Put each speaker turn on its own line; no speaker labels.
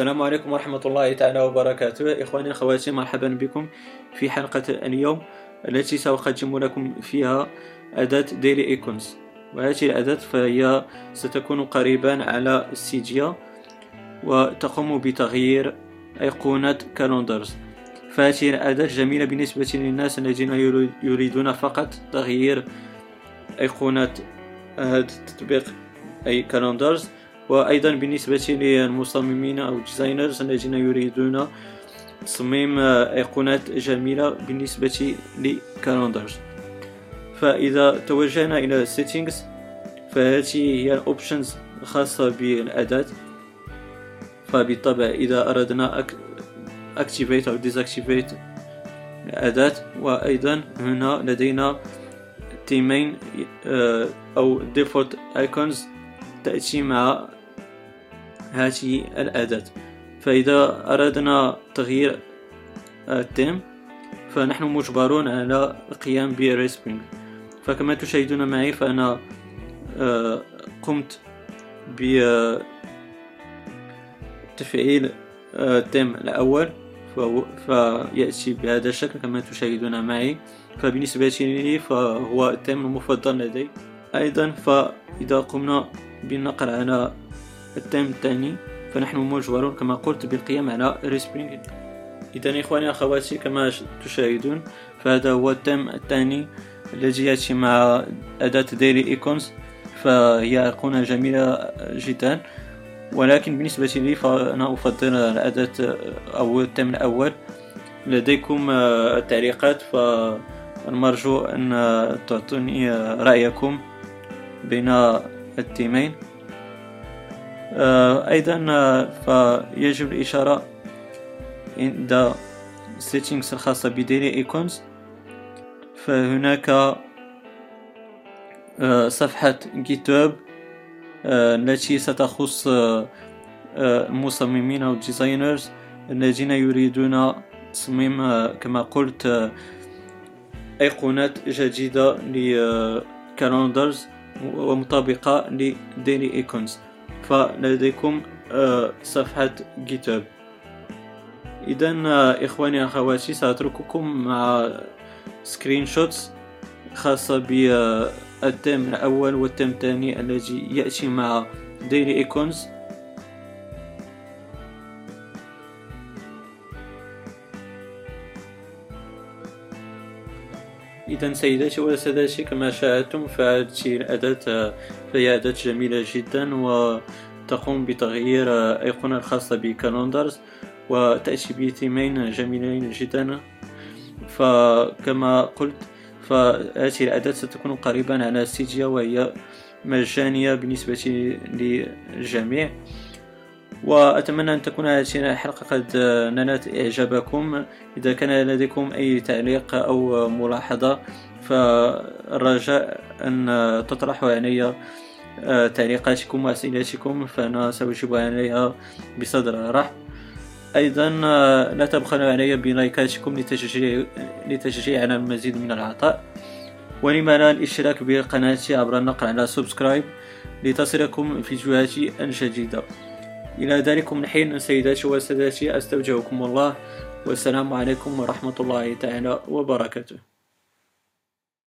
السلام عليكم ورحمة الله تعالى وبركاته. إخواني أخواتي مرحبا بكم في حلقة اليوم التي سأقدم لكم فيها أداة DailyIcons وهذه الأداة فهي ستكون قريبا على السيديا وتقوم بتغيير أيقونة calendars فهذه الأداة جميلة بالنسبة للناس الذين يريدون فقط تغيير أيقونة هذا التطبيق أي calendars وأيضا بالنسبة للمصممين أو designers الذين يريدون تصميم أيقونات جميلة بالنسبة ل calendars فإذا توجهنا إلى settings فهذه هي ال options الخاصة بالأداة. فبالطبع إذا أردنا activate أو deactivate الأداة وأيضا هنا لدينا تيمين آه، أو default icons تأتي مع هذه الأداة. فإذا أردنا تغيير التيم فنحن مجبرون على القيام ب respring فكما تشاهدون معي فأنا آه، قمت بتفعيل التيم الأول. فيأتي بهذا الشكل كما تشاهدون معي. فبالنسبة لي فهو التيم المفضل لدي. أيضا فإذا قمنا بالنقر على التيم الثاني فنحن مجبرون كما قلت بالقيام على respring إذا إخواني أخواتي كما تشاهدون فهذا هو التيم الثاني الذي يأتي مع أداة DailyIcons فهي أيقونة جميلة جدا. ولكن بالنسبة لي فأنا أفضل الأداة أو التيم الأول. لديكم التعليقات فالمرجو أن تعطوني رأيكم بين التيمين. أيضا آه، فيجب الإشارة عند settings الخاصة ب DailyIcons فهناك آه، صفحة GitHub التي ستخص المصممين أو ال designers الذين يريدون تصميم كما قلت أيقونات جديدة ل calendars ومطابقة ل DailyIcons فلديكم آه، صفحة GitHub إذا آه، إخواني أخواتي سأترككم مع screenshots خاصة بالتيم الأول والتيم الثاني الذي يأتي مع DailyIcons إذا سيداتي وسادتي كما شاهدتم فهذه الأداة فهي أداة جميلة جدا وتقوم بتغيير أيقونة الخاصة ب calendars وتأتي بثيمين جميلين جدا. فكما قلت فهذه الأداة ستكون قريبا على سيجيا وهي مجانية بالنسبة للجميع. وأتمنى أن تكون هذه الحلقة قد نالت إعجابكم. إذا كان لديكم أي تعليق أو ملاحظة فالرجاء أن تطرحوا علي تعليقاتكم وأسئلتكم فأنا سأجيب عليها بصدر رحب. أيضا لا تبخلوا علي بلايكاتكم لتشجيع, لتشجيع على المزيد من العطاء. ولما لا الاشتراك بالقناة عبر النقر على سبسكرايب لتصلكم فيديوهات جديدة إلى ذلك الحين سيداتي وسادتي أستودعكم الله والسلام عليكم ورحمة الله تعالى وبركاته.